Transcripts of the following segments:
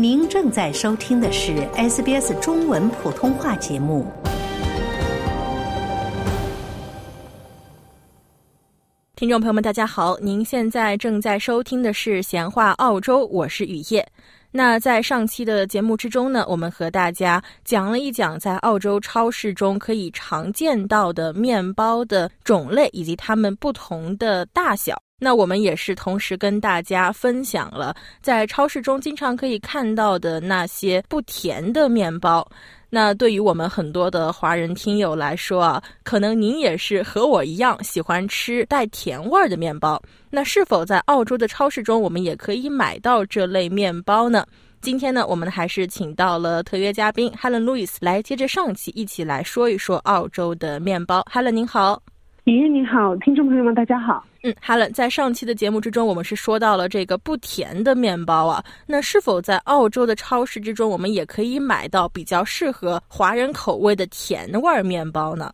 您正在收听的是 SBS 中文普通话节目。听众朋友们，大家好！您现在正在收听的是《闲话澳洲》，我是雨夜。那在上期的节目之中呢，我们和大家讲了一讲在澳洲超市中可以常见到的面包的种类以及它们不同的大小。那我们也是同时跟大家分享了在超市中经常可以看到的那些不甜的面包。那对于我们很多的华人听友来说啊，可能您也是和我一样喜欢吃带甜味儿的面包。那是否在澳洲的超市中，我们也可以买到这类面包呢？今天呢，我们还是请到了特约嘉宾 Helen Lewis 来接着上期一起来说一说澳洲的面包。Helen 您好。雨燕你好，听众朋友们大家好。嗯哈伦在上期的节目之中，我们是说到了这个不甜的面包啊，那是否在澳洲的超市之中，我们也可以买到比较适合华人口味的甜味儿面包呢？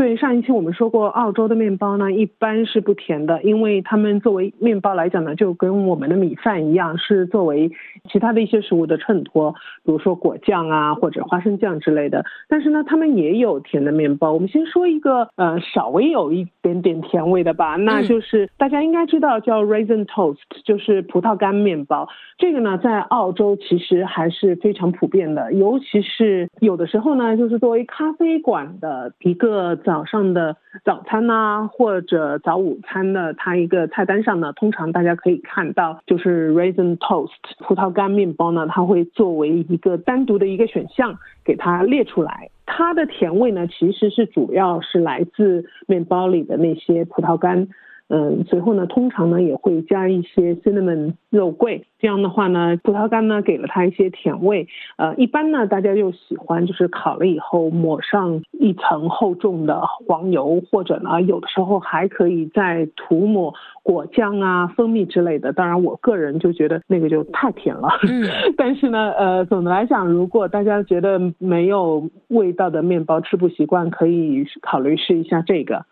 对，上一期我们说过，澳洲的面包呢一般是不甜的，因为他们作为面包来讲呢，就跟我们的米饭一样，是作为其他的一些食物的衬托，比如说果酱啊或者花生酱之类的。但是呢，他们也有甜的面包。我们先说一个呃稍微有一点点甜味的吧，那就是大家应该知道叫 raisin toast，就是葡萄干面包。这个呢，在澳洲其实还是非常普遍的，尤其是有的时候呢，就是作为咖啡馆的一个。早上的早餐呐，或者早午餐的，它一个菜单上呢，通常大家可以看到，就是 raisin toast 葡萄干面包呢，它会作为一个单独的一个选项给它列出来。它的甜味呢，其实是主要是来自面包里的那些葡萄干。嗯，随后呢，通常呢也会加一些 cinnamon 肉桂，这样的话呢，葡萄干呢给了它一些甜味。呃，一般呢大家又喜欢就是烤了以后抹上一层厚重的黄油，或者呢有的时候还可以再涂抹果酱啊、蜂蜜之类的。当然，我个人就觉得那个就太甜了。嗯，但是呢，呃，总的来讲，如果大家觉得没有味道的面包吃不习惯，可以考虑试一下这个。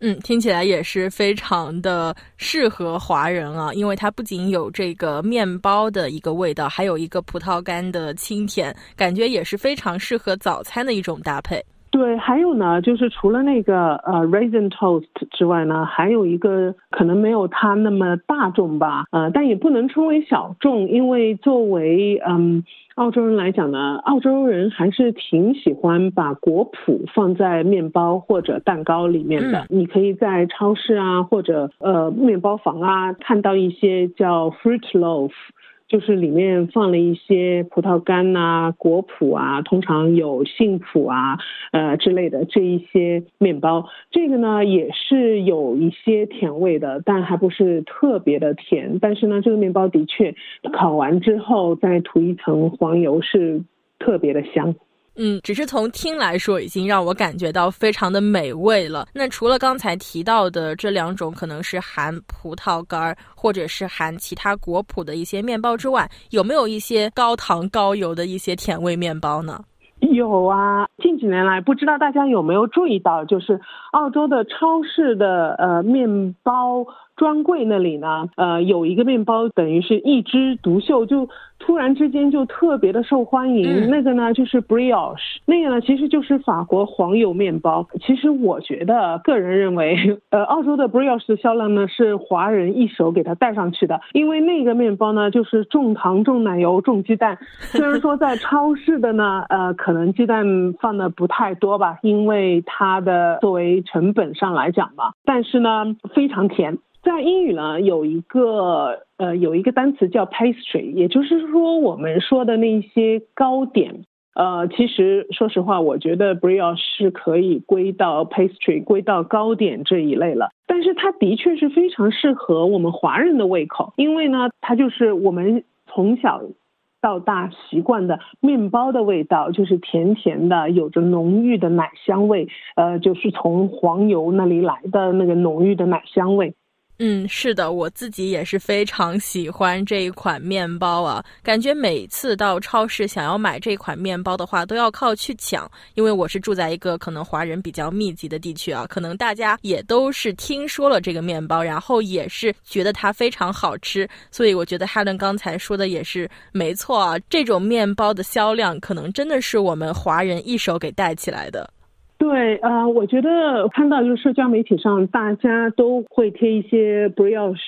嗯，听起来也是非常的适合华人啊，因为它不仅有这个面包的一个味道，还有一个葡萄干的清甜，感觉也是非常适合早餐的一种搭配。对，还有呢，就是除了那个呃 raisin toast 之外呢，还有一个可能没有它那么大众吧，呃，但也不能称为小众，因为作为嗯。澳洲人来讲呢，澳洲人还是挺喜欢把果脯放在面包或者蛋糕里面的。你可以在超市啊，或者呃面包房啊，看到一些叫 fruit loaf。就是里面放了一些葡萄干呐、果脯啊，通常有杏脯啊、呃之类的这一些面包。这个呢也是有一些甜味的，但还不是特别的甜。但是呢，这个面包的确烤完之后再涂一层黄油是特别的香。嗯，只是从听来说，已经让我感觉到非常的美味了。那除了刚才提到的这两种，可能是含葡萄干儿或者是含其他果脯的一些面包之外，有没有一些高糖高油的一些甜味面包呢？有啊，近几年来，不知道大家有没有注意到，就是澳洲的超市的呃面包。专柜那里呢，呃，有一个面包，等于是一枝独秀，就突然之间就特别的受欢迎。那个呢，就是 brioche，那个呢，其实就是法国黄油面包。其实我觉得，个人认为，呃，澳洲的 brioche 的销量呢，是华人一手给它带上去的。因为那个面包呢，就是重糖、重奶油、重鸡蛋。虽然说在超市的呢，呃，可能鸡蛋放的不太多吧，因为它的作为成本上来讲吧，但是呢，非常甜。在英语呢，有一个呃，有一个单词叫 pastry，也就是说我们说的那些糕点。呃，其实说实话，我觉得 brio 是可以归到 pastry，归到糕点这一类了。但是它的确是非常适合我们华人的胃口，因为呢，它就是我们从小到大习惯的面包的味道，就是甜甜的，有着浓郁的奶香味。呃，就是从黄油那里来的那个浓郁的奶香味。嗯，是的，我自己也是非常喜欢这一款面包啊。感觉每次到超市想要买这款面包的话，都要靠去抢。因为我是住在一个可能华人比较密集的地区啊，可能大家也都是听说了这个面包，然后也是觉得它非常好吃。所以我觉得 Helen 刚才说的也是没错啊，这种面包的销量可能真的是我们华人一手给带起来的。对，啊，我觉得看到就是社交媒体上大家都会贴一些不钥匙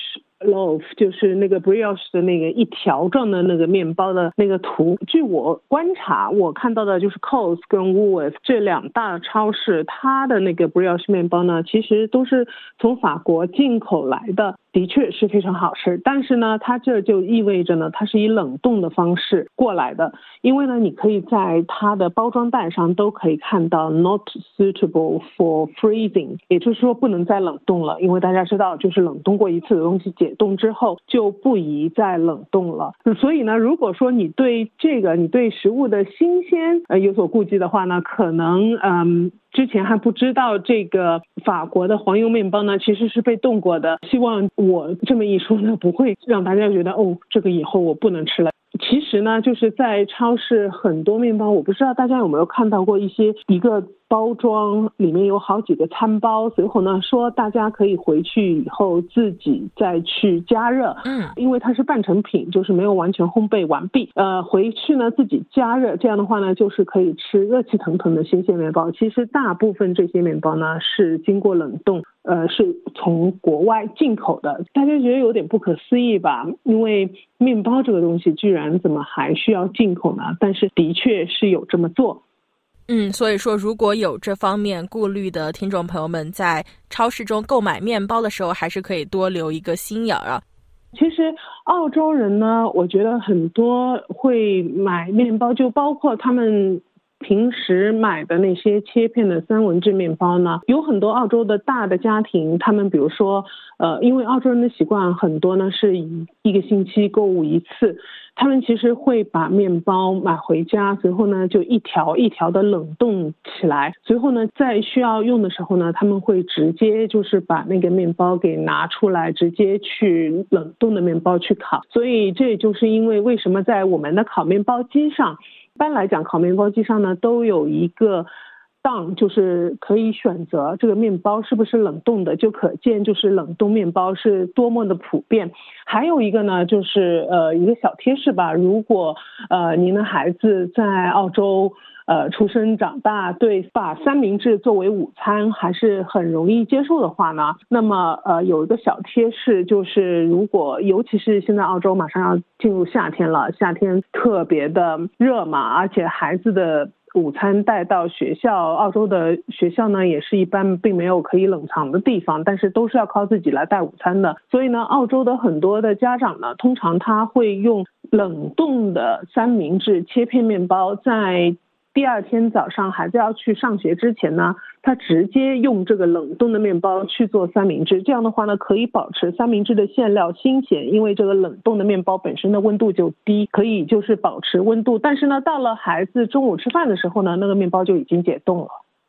loaf，就是那个 brioche 的那个一条状的那个面包的那个图。据我观察，我看到的就是 Coles 跟 Woolf 这两大超市，它的那个 brioche 面包呢，其实都是从法国进口来的。的确是非常好吃，但是呢，它这就意味着呢，它是以冷冻的方式过来的。因为呢，你可以在它的包装袋上都可以看到 “not suitable for freezing”，也就是说不能再冷冻了。因为大家知道，就是冷冻过一次的东西解冻之后就不宜再冷冻了。所以呢，如果说你对这个你对食物的新鲜呃有所顾忌的话呢，可能嗯。之前还不知道这个法国的黄油面包呢，其实是被冻过的。希望我这么一说呢，不会让大家觉得哦，这个以后我不能吃了。其实呢，就是在超市很多面包，我不知道大家有没有看到过一些一个。包装里面有好几个餐包，随后呢说大家可以回去以后自己再去加热，嗯，因为它是半成品，就是没有完全烘焙完毕，呃，回去呢自己加热，这样的话呢就是可以吃热气腾腾的新鲜面包。其实大部分这些面包呢是经过冷冻，呃，是从国外进口的，大家觉得有点不可思议吧？因为面包这个东西居然怎么还需要进口呢？但是的确是有这么做。嗯，所以说，如果有这方面顾虑的听众朋友们，在超市中购买面包的时候，还是可以多留一个心眼儿啊。其实，澳洲人呢，我觉得很多会买面包，就包括他们。平时买的那些切片的三文治面包呢，有很多澳洲的大的家庭，他们比如说，呃，因为澳洲人的习惯很多呢，是以一个星期购物一次，他们其实会把面包买回家，随后呢就一条一条的冷冻起来，随后呢在需要用的时候呢，他们会直接就是把那个面包给拿出来，直接去冷冻的面包去烤，所以这也就是因为为什么在我们的烤面包机上。一般来讲，烤面包机上呢都有一个档，就是可以选择这个面包是不是冷冻的，就可见就是冷冻面包是多么的普遍。还有一个呢，就是呃一个小贴士吧，如果呃您的孩子在澳洲。呃，出生长大，对把三明治作为午餐还是很容易接受的话呢，那么呃有一个小贴士，就是如果尤其是现在澳洲马上要进入夏天了，夏天特别的热嘛，而且孩子的午餐带到学校，澳洲的学校呢也是一般并没有可以冷藏的地方，但是都是要靠自己来带午餐的，所以呢，澳洲的很多的家长呢，通常他会用冷冻的三明治切片面包在。第二天早上孩子要去上学之前呢，他直接用这个冷冻的面包去做三明治，这样的话呢，可以保持三明治的馅料新鲜，因为这个冷冻的面包本身的温度就低，可以就是保持温度。但是呢，到了孩子中午吃饭的时候呢，那个面包就已经解冻了。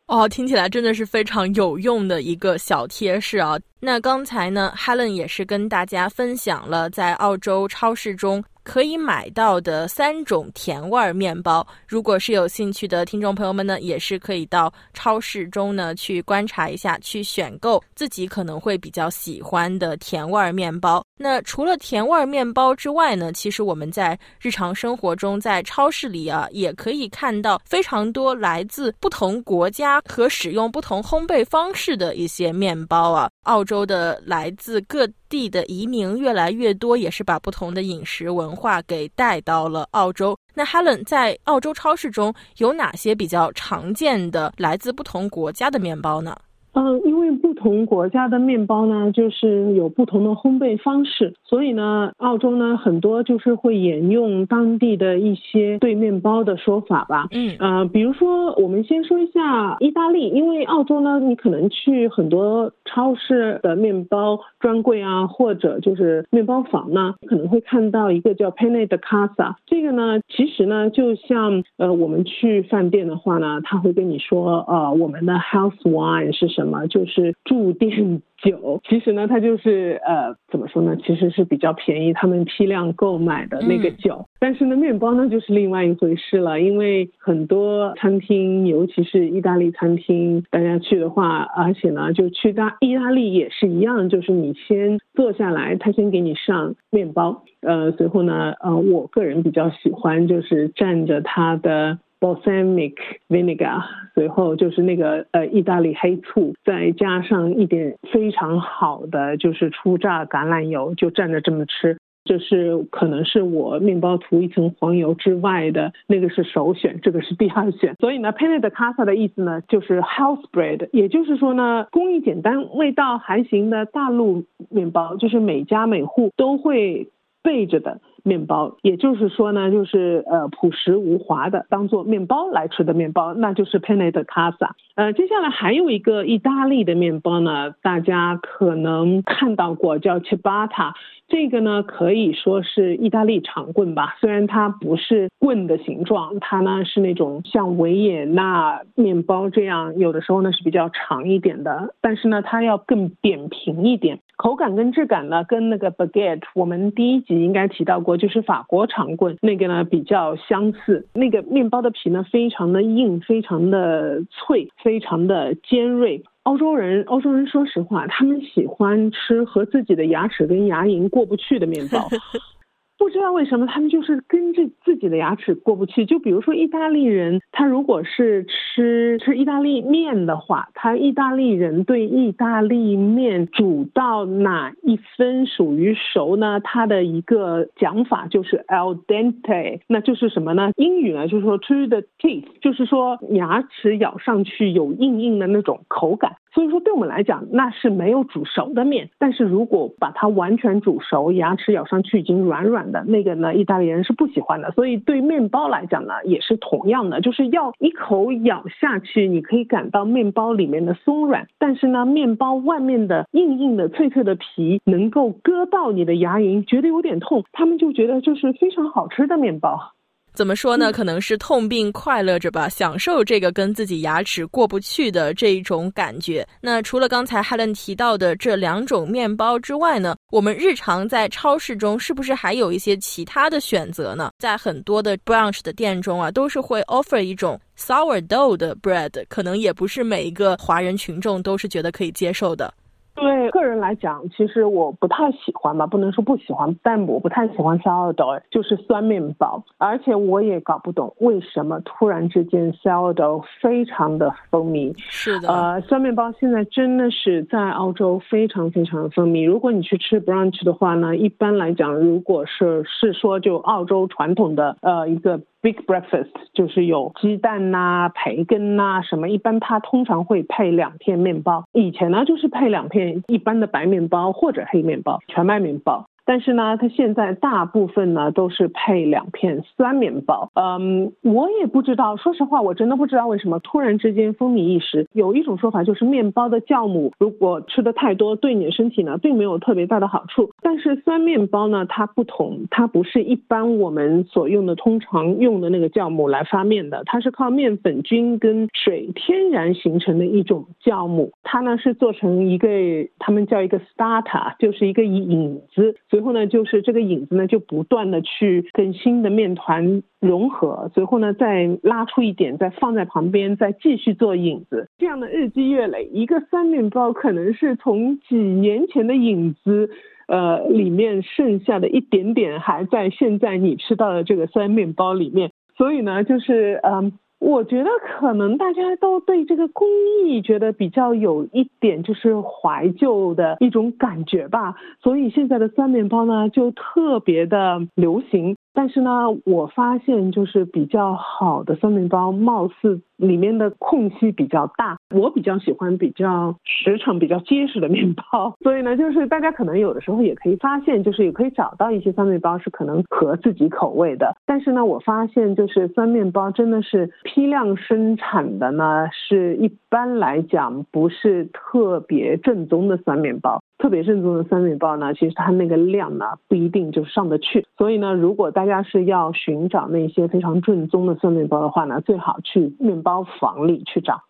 哦，听起来真的是非常有用的一个小贴士啊！那刚才呢，Helen 也是跟大家分享了在澳洲超市中。可以买到的三种甜味儿面包，如果是有兴趣的听众朋友们呢，也是可以到超市中呢去观察一下，去选购自己可能会比较喜欢的甜味儿面包。那除了甜味面包之外呢，其实我们在日常生活中，在超市里啊，也可以看到非常多来自不同国家和使用不同烘焙方式的一些面包啊。澳洲的来自各地的移民越来越多，也是把不同的饮食文化给带到了澳洲。那 Helen 在澳洲超市中有哪些比较常见的来自不同国家的面包呢？嗯，因为不同国家的面包呢，就是有不同的烘焙方式，所以呢，澳洲呢很多就是会沿用当地的一些对面包的说法吧。嗯，呃，比如说我们先说一下意大利，因为澳洲呢，你可能去很多超市的面包专柜啊，或者就是面包房呢，可能会看到一个叫 Pane d Casa，这个呢，其实呢，就像呃我们去饭店的话呢，他会跟你说，呃，我们的 House Wine 是什什么？就是住店酒。其实呢，它就是呃，怎么说呢？其实是比较便宜，他们批量购买的那个酒。但是呢，面包呢就是另外一回事了，因为很多餐厅，尤其是意大利餐厅，大家去的话，而且呢，就去大意大利也是一样，就是你先坐下来，他先给你上面包，呃，随后呢，呃，我个人比较喜欢就是蘸着它的。Balsamic vinegar，随后就是那个呃意大利黑醋，再加上一点非常好的就是初榨橄榄油，就蘸着这么吃，这是可能是我面包涂一层黄油之外的那个是首选，这个是第二选。所以呢，pane de casa 的意思呢就是 house bread，也就是说呢，工艺简单、味道还行的大陆面包，就是每家每户都会备着的。面包，也就是说呢，就是呃朴实无华的，当做面包来吃的面包，那就是 pane de casa。呃，接下来还有一个意大利的面包呢，大家可能看到过，叫 ciabatta。这个呢可以说是意大利长棍吧，虽然它不是棍的形状，它呢是那种像维也纳面包这样，有的时候呢是比较长一点的，但是呢它要更扁平一点，口感跟质感呢跟那个 baguette，我们第一集应该提到过，就是法国长棍那个呢比较相似，那个面包的皮呢非常的硬，非常的脆，非常的尖锐。欧洲人，欧洲人说实话，他们喜欢吃和自己的牙齿跟牙龈过不去的面包。不知道为什么他们就是跟着自己的牙齿过不去。就比如说意大利人，他如果是吃吃意大利面的话，他意大利人对意大利面煮到哪一分属于熟呢？他的一个讲法就是 al dente，那就是什么呢？英语呢就是说 to the teeth，就是说牙齿咬上去有硬硬的那种口感。所以说，对我们来讲，那是没有煮熟的面。但是如果把它完全煮熟，牙齿咬上去已经软软的，那个呢，意大利人是不喜欢的。所以对面包来讲呢，也是同样的，就是要一口咬下去，你可以感到面包里面的松软，但是呢，面包外面的硬硬的、脆脆的皮能够割到你的牙龈，觉得有点痛，他们就觉得就是非常好吃的面包。怎么说呢？可能是痛并快乐着吧，享受这个跟自己牙齿过不去的这一种感觉。那除了刚才 Helen 提到的这两种面包之外呢，我们日常在超市中是不是还有一些其他的选择呢？在很多的 brunch 的店中啊，都是会 offer 一种 sourdough 的 bread，可能也不是每一个华人群众都是觉得可以接受的。对个人来讲，其实我不太喜欢吧，不能说不喜欢，但我不太喜欢 sourdough，就是酸面包。而且我也搞不懂为什么突然之间 sourdough 非常的风靡。是的，呃，酸面包现在真的是在澳洲非常非常的风靡。如果你去吃 brunch 的话呢，一般来讲，如果是是说就澳洲传统的呃一个。Big breakfast 就是有鸡蛋呐、培根呐什么，一般它通常会配两片面包。以前呢就是配两片一般的白面包或者黑面包、全麦面包。但是呢，它现在大部分呢都是配两片酸面包。嗯，我也不知道，说实话，我真的不知道为什么突然之间风靡一时。有一种说法就是面包的酵母如果吃的太多，对你的身体呢并没有特别大的好处。但是酸面包呢，它不同，它不是一般我们所用的通常用的那个酵母来发面的，它是靠面粉菌跟水天然形成的一种酵母。它呢是做成一个，他们叫一个 starter，就是一个引子。随后呢，就是这个影子呢，就不断的去跟新的面团融合，随后呢，再拉出一点，再放在旁边，再继续做影子，这样的日积月累，一个酸面包可能是从几年前的影子，呃，里面剩下的一点点还在现在你吃到的这个酸面包里面，所以呢，就是嗯。我觉得可能大家都对这个工艺觉得比较有一点就是怀旧的一种感觉吧，所以现在的酸面包呢就特别的流行。但是呢，我发现就是比较好的酸面包，貌似里面的空隙比较大。我比较喜欢比较实诚、比较结实的面包，所以呢，就是大家可能有的时候也可以发现，就是也可以找到一些酸面包是可能合自己口味的。但是呢，我发现就是酸面包真的是批量生产的呢，是一般来讲不是特别正宗的酸面包。特别正宗的酸面包呢，其实它那个量呢不一定就上得去。所以呢，如果大家是要寻找那些非常正宗的酸面包的话呢，最好去面包房里去找。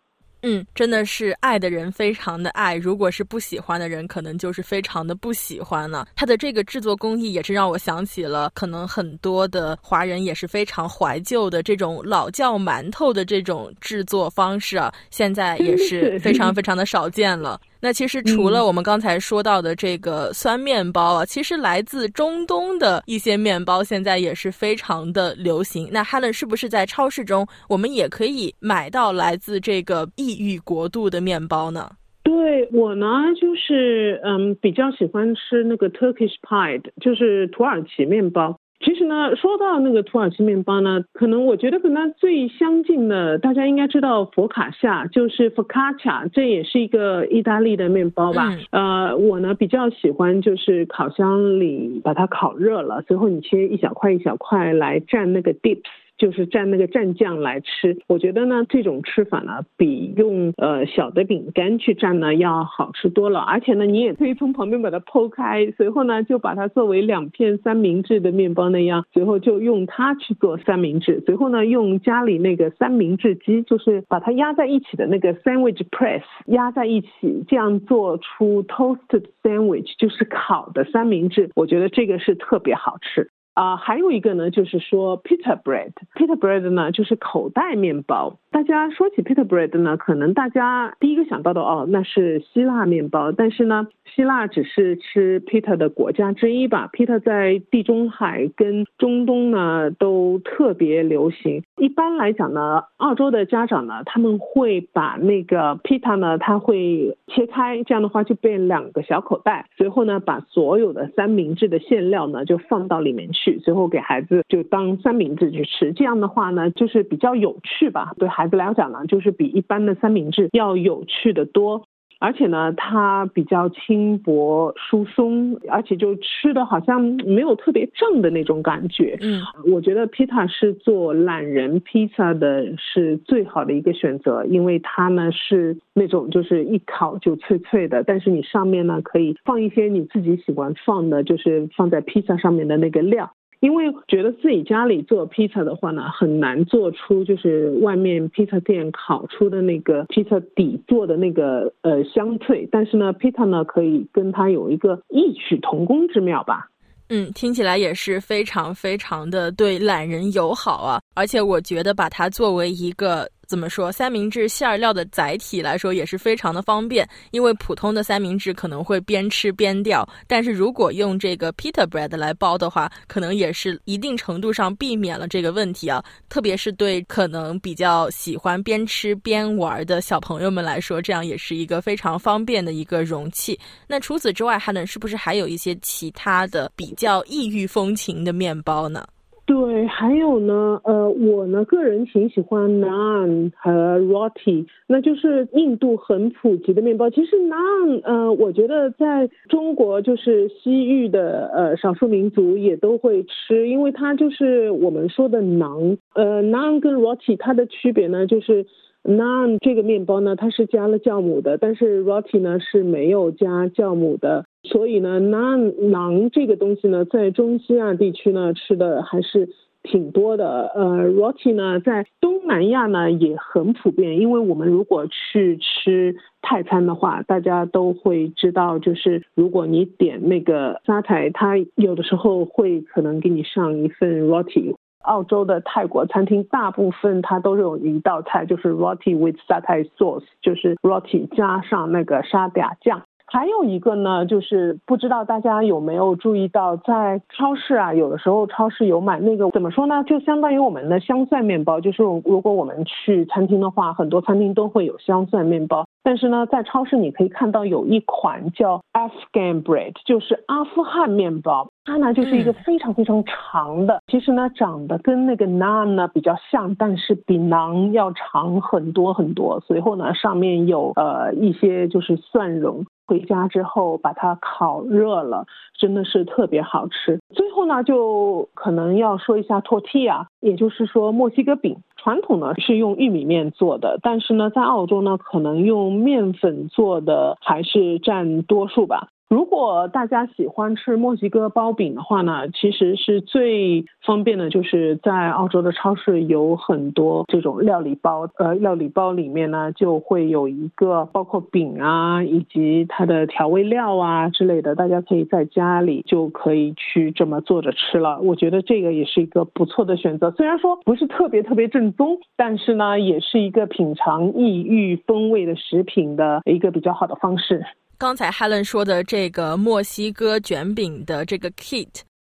嗯，真的是爱的人非常的爱，如果是不喜欢的人，可能就是非常的不喜欢了。它的这个制作工艺也是让我想起了，可能很多的华人也是非常怀旧的这种老窖馒头的这种制作方式啊，现在也是 非常非常的少见了。那其实除了我们刚才说到的这个酸面包啊，其实来自中东的一些面包现在也是非常的流行。那 Helen 是不是在超市中我们也可以买到来自这个异域国度的面包呢？对我呢，就是嗯，比较喜欢吃那个 Turkish pie，就是土耳其面包。其实呢，说到那个土耳其面包呢，可能我觉得跟它最相近的，大家应该知道佛卡夏，就是 focaccia，这也是一个意大利的面包吧。呃，我呢比较喜欢就是烤箱里把它烤热了，随后你切一小块一小块来蘸那个 dips。就是蘸那个蘸酱来吃，我觉得呢，这种吃法呢，比用呃小的饼干去蘸呢要好吃多了。而且呢，你也可以从旁边把它剖开，随后呢就把它作为两片三明治的面包那样，随后就用它去做三明治。随后呢，用家里那个三明治机，就是把它压在一起的那个 sandwich press 压在一起，这样做出 toasted sandwich，就是烤的三明治。我觉得这个是特别好吃。啊，还有一个呢，就是说 pita bread。pita bread 呢，就是口袋面包。大家说起 pita bread 呢，可能大家第一个想到的哦，那是希腊面包。但是呢，希腊只是吃 pita 的国家之一吧。pita 在地中海跟中东呢都特别流行。一般来讲呢，澳洲的家长呢，他们会把那个 pita 呢，他会切开，这样的话就变两个小口袋。随后呢，把所有的三明治的馅料呢，就放到里面去。去最后给孩子就当三明治去吃，这样的话呢，就是比较有趣吧。对孩子来讲呢，就是比一般的三明治要有趣的多。而且呢，它比较轻薄疏松，而且就吃的好像没有特别正的那种感觉。嗯，我觉得披萨是做懒人披萨的是最好的一个选择，因为它呢是那种就是一烤就脆脆的，但是你上面呢可以放一些你自己喜欢放的，就是放在披萨上面的那个料。因为觉得自己家里做披萨的话呢，很难做出就是外面披萨店烤出的那个披萨底做的那个呃香脆，但是呢，披萨呢可以跟它有一个异曲同工之妙吧。嗯，听起来也是非常非常的对懒人友好啊，而且我觉得把它作为一个。怎么说？三明治馅料的载体来说也是非常的方便，因为普通的三明治可能会边吃边掉，但是如果用这个 pita bread 来包的话，可能也是一定程度上避免了这个问题啊。特别是对可能比较喜欢边吃边玩的小朋友们来说，这样也是一个非常方便的一个容器。那除此之外，还能是不是还有一些其他的比较异域风情的面包呢？对，还有呢，呃，我呢个人挺喜欢 naan 和 roti，那就是印度很普及的面包。其实 naan，呃，我觉得在中国就是西域的呃少数民族也都会吃，因为它就是我们说的馕。呃，naan 跟 roti 它的区别呢，就是 naan 这个面包呢它是加了酵母的，但是 roti 呢是没有加酵母的。所以呢，馕馕这个东西呢，在中西亚地区呢吃的还是挺多的。呃，roti 呢，在东南亚呢也很普遍。因为我们如果去吃泰餐的话，大家都会知道，就是如果你点那个沙台，它有的时候会可能给你上一份 roti。澳洲的泰国餐厅大部分它都有一道菜，就是 roti with satay sauce，就是 roti 加上那个沙嗲酱。还有一个呢，就是不知道大家有没有注意到，在超市啊，有的时候超市有买那个怎么说呢，就相当于我们的香蒜面包。就是如果我们去餐厅的话，很多餐厅都会有香蒜面包。但是呢，在超市你可以看到有一款叫 Afghan bread，就是阿富汗面包。它呢就是一个非常非常长的，其实呢长得跟那个 naan 呢比较像，但是比馕要长很多很多。随后呢上面有呃一些就是蒜蓉。回家之后把它烤热了，真的是特别好吃。最后呢，就可能要说一下 tortilla，也就是说墨西哥饼。传统呢是用玉米面做的，但是呢在澳洲呢，可能用面粉做的还是占多数吧。如果大家喜欢吃墨西哥包饼的话呢，其实是最方便的，就是在澳洲的超市有很多这种料理包，呃，料理包里面呢就会有一个包括饼啊，以及它的调味料啊之类的，大家可以在家里就可以去这么做着吃了。我觉得这个也是一个不错的选择，虽然说不是特别特别正宗，但是呢，也是一个品尝异域风味的食品的一个比较好的方式。刚才 Helen 说的这个墨西哥卷饼的这个 kit，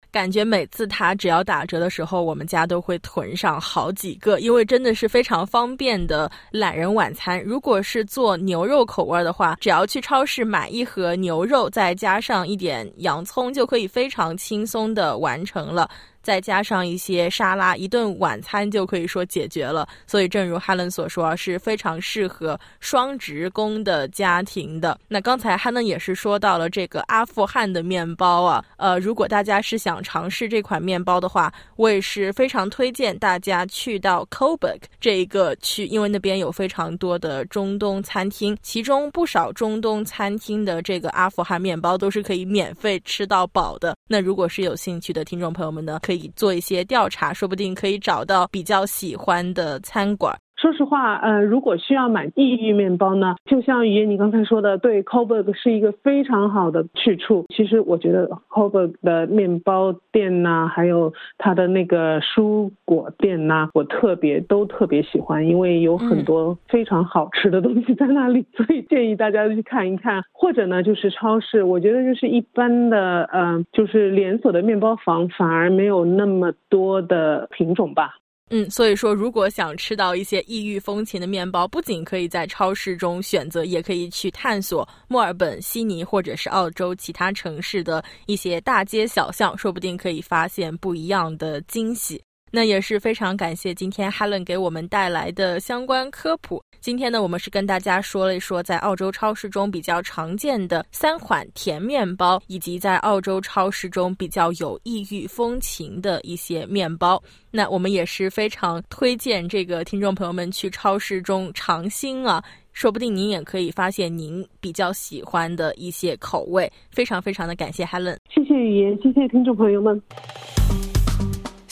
感觉每次它只要打折的时候，我们家都会囤上好几个，因为真的是非常方便的懒人晚餐。如果是做牛肉口味的话，只要去超市买一盒牛肉，再加上一点洋葱，就可以非常轻松的完成了。再加上一些沙拉，一顿晚餐就可以说解决了。所以，正如哈伦所说，是非常适合双职工的家庭的。那刚才哈伦也是说到了这个阿富汗的面包啊，呃，如果大家是想尝试这款面包的话，我也是非常推荐大家去到 Coburg 这一个区，因为那边有非常多的中东餐厅，其中不少中东餐厅的这个阿富汗面包都是可以免费吃到饱的。那如果是有兴趣的听众朋友们呢，可以。做一些调查，说不定可以找到比较喜欢的餐馆。说实话，呃，如果需要买地域面包呢，就像于言你刚才说的，对 Coburg 是一个非常好的去处。其实我觉得 Coburg 的面包店呐，还有它的那个蔬果店呐，我特别都特别喜欢，因为有很多非常好吃的东西在那里，所以建议大家去看一看。或者呢，就是超市，我觉得就是一般的，嗯，就是连锁的面包房反而没有那么多的品种吧。嗯，所以说，如果想吃到一些异域风情的面包，不仅可以在超市中选择，也可以去探索墨尔本、悉尼或者是澳洲其他城市的一些大街小巷，说不定可以发现不一样的惊喜。那也是非常感谢今天 Helen 给我们带来的相关科普。今天呢，我们是跟大家说了一说在澳洲超市中比较常见的三款甜面包，以及在澳洲超市中比较有异域风情的一些面包。那我们也是非常推荐这个听众朋友们去超市中尝新啊，说不定您也可以发现您比较喜欢的一些口味。非常非常的感谢 Helen，谢谢语言，谢谢听众朋友们。